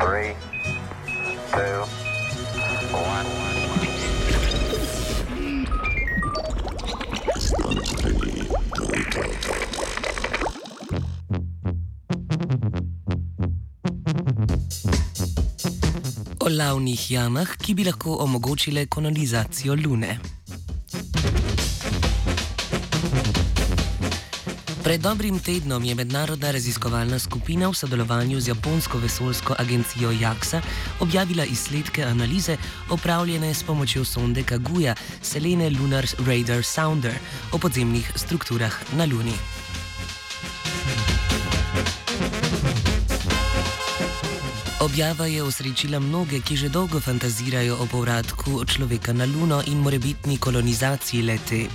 Three, two, one. O lavnih jamah, ki bi lahko omogočile kolonizacijo Lune. Pred dobrim tednom je mednarodna raziskovalna skupina v sodelovanju z japonsko vesoljsko agencijo JAXA objavila izsledke analize opravljene s pomočjo sonde Kaguya Selene Lunar Radar Sounder o podzemnih strukturah na Luni. Objava je osrečila mnoge, ki že dolgo fantazirajo o povratku človeka na Luno in morebitni kolonizaciji lete.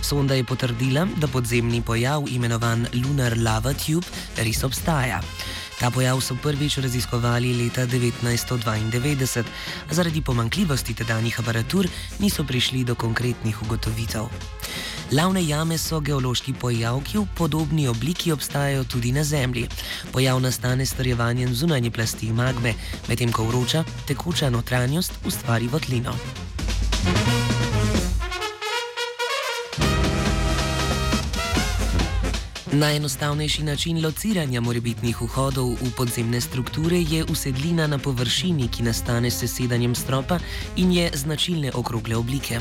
Sonda je potrdila, da podzemni pojav imenovan Lunar Lava Tube res obstaja. Ta pojav so prvič raziskovali leta 1992, zaradi pomankljivosti tedanjih aparatur niso prišli do konkretnih ugotovitev. Lavne jame so geološki pojav, ki v podobni obliki obstajajo tudi na Zemlji. Pojav nastane s strjevanjem zunanje plasti magme, medtem ko vroča, tekoča notranjost ustvari votlino. Najenostavnejši način lociranja morebitnih vhodov v podzemne strukture je usedlina na površini, ki nastane s sedanjem stropa in je značilne okrogle oblike.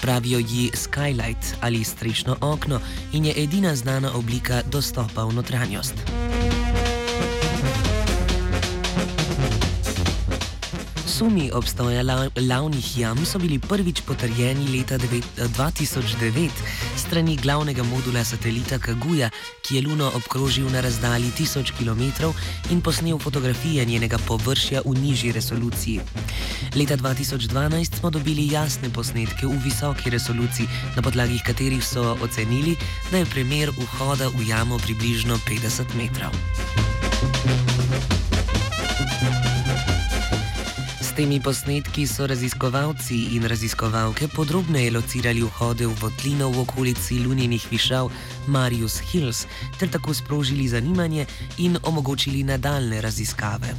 Pravijo ji skylight ali strešno okno in je edina znana oblika dostopa v notranjost. Sumi obstoja la lavnih jam so bili prvič potrjeni leta 2009 strani glavnega modula satelita Kaguya, ki je Luno obkrožil na razdalji 1000 km in posnel fotografije njenega površja v nižji resoluciji. Leta 2012 smo dobili jasne posnetke v visoki resoluciji, na podlagi katerih so ocenili, da je primer vhoda v jamo približno 50 metrov. S temi posnetki so raziskovalci in raziskovalke podrobneje locirali vhode v votlino v okolici luninih višav Marius Hills ter tako sprožili zanimanje in omogočili nadaljne raziskave.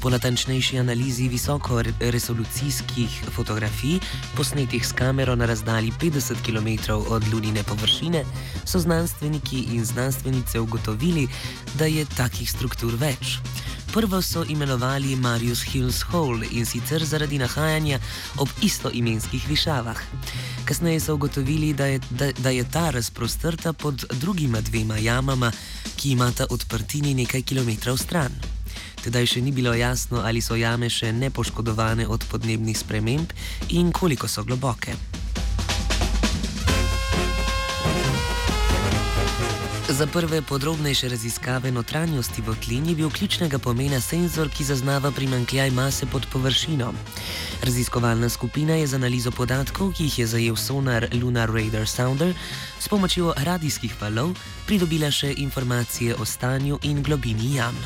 Po natančnejši analizi visokoresolucijskih fotografij, posnetih s kamero na razdalji 50 km od lunine površine, so znanstveniki in znanstvenice ugotovili, da je takih struktur več. Prvo so imenovali Marius Hills Hole in sicer zaradi nahajanja ob istoimenskih višavah. Kasneje so ugotovili, da je, da, da je ta razprostrta pod drugima dvema jamama, ki imata odprtini nekaj kilometrov stran. Tedaj še ni bilo jasno, ali so jame še nepoškodovane od podnebnih sprememb in koliko so globoke. Za prve podrobnejše raziskave notranjosti votlin je bil ključnega pomena senzor, ki zaznava primankljaj mase pod površino. Raziskovalna skupina je z analizo podatkov, ki jih je zajel sonar Lunar Radar Sounder, s pomočjo radijskih valov pridobila še informacije o stanju in globini jam.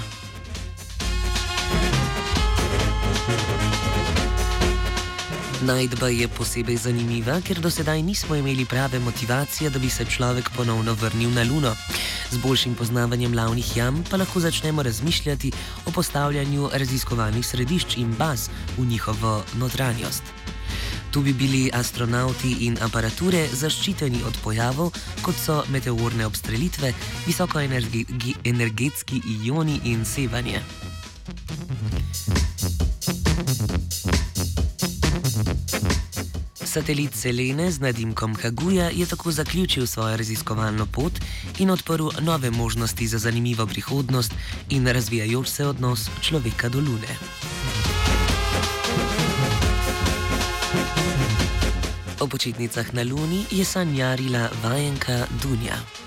Najdba je posebej zanimiva, ker do sedaj nismo imeli prave motivacije, da bi se človek ponovno vrnil na Luno. Z boljšim poznavanjem lavnih jam pa lahko začnemo razmišljati o postavljanju raziskovalnih središč in baz v njihovo notranjost. Tu bi bili astronauti in aparature zaščiteni od pojavov, kot so meteorne obstrelitve, visokoenergetski ioni in sevanje. Satelit Selene z nadimkom Kaguja je tako zaključil svojo raziskovalno pot in odprl nove možnosti za zanimivo prihodnost in razvijajoč se odnos človeka do Lune. O počitnicah na Luni je sanjarila vajenka Dunja.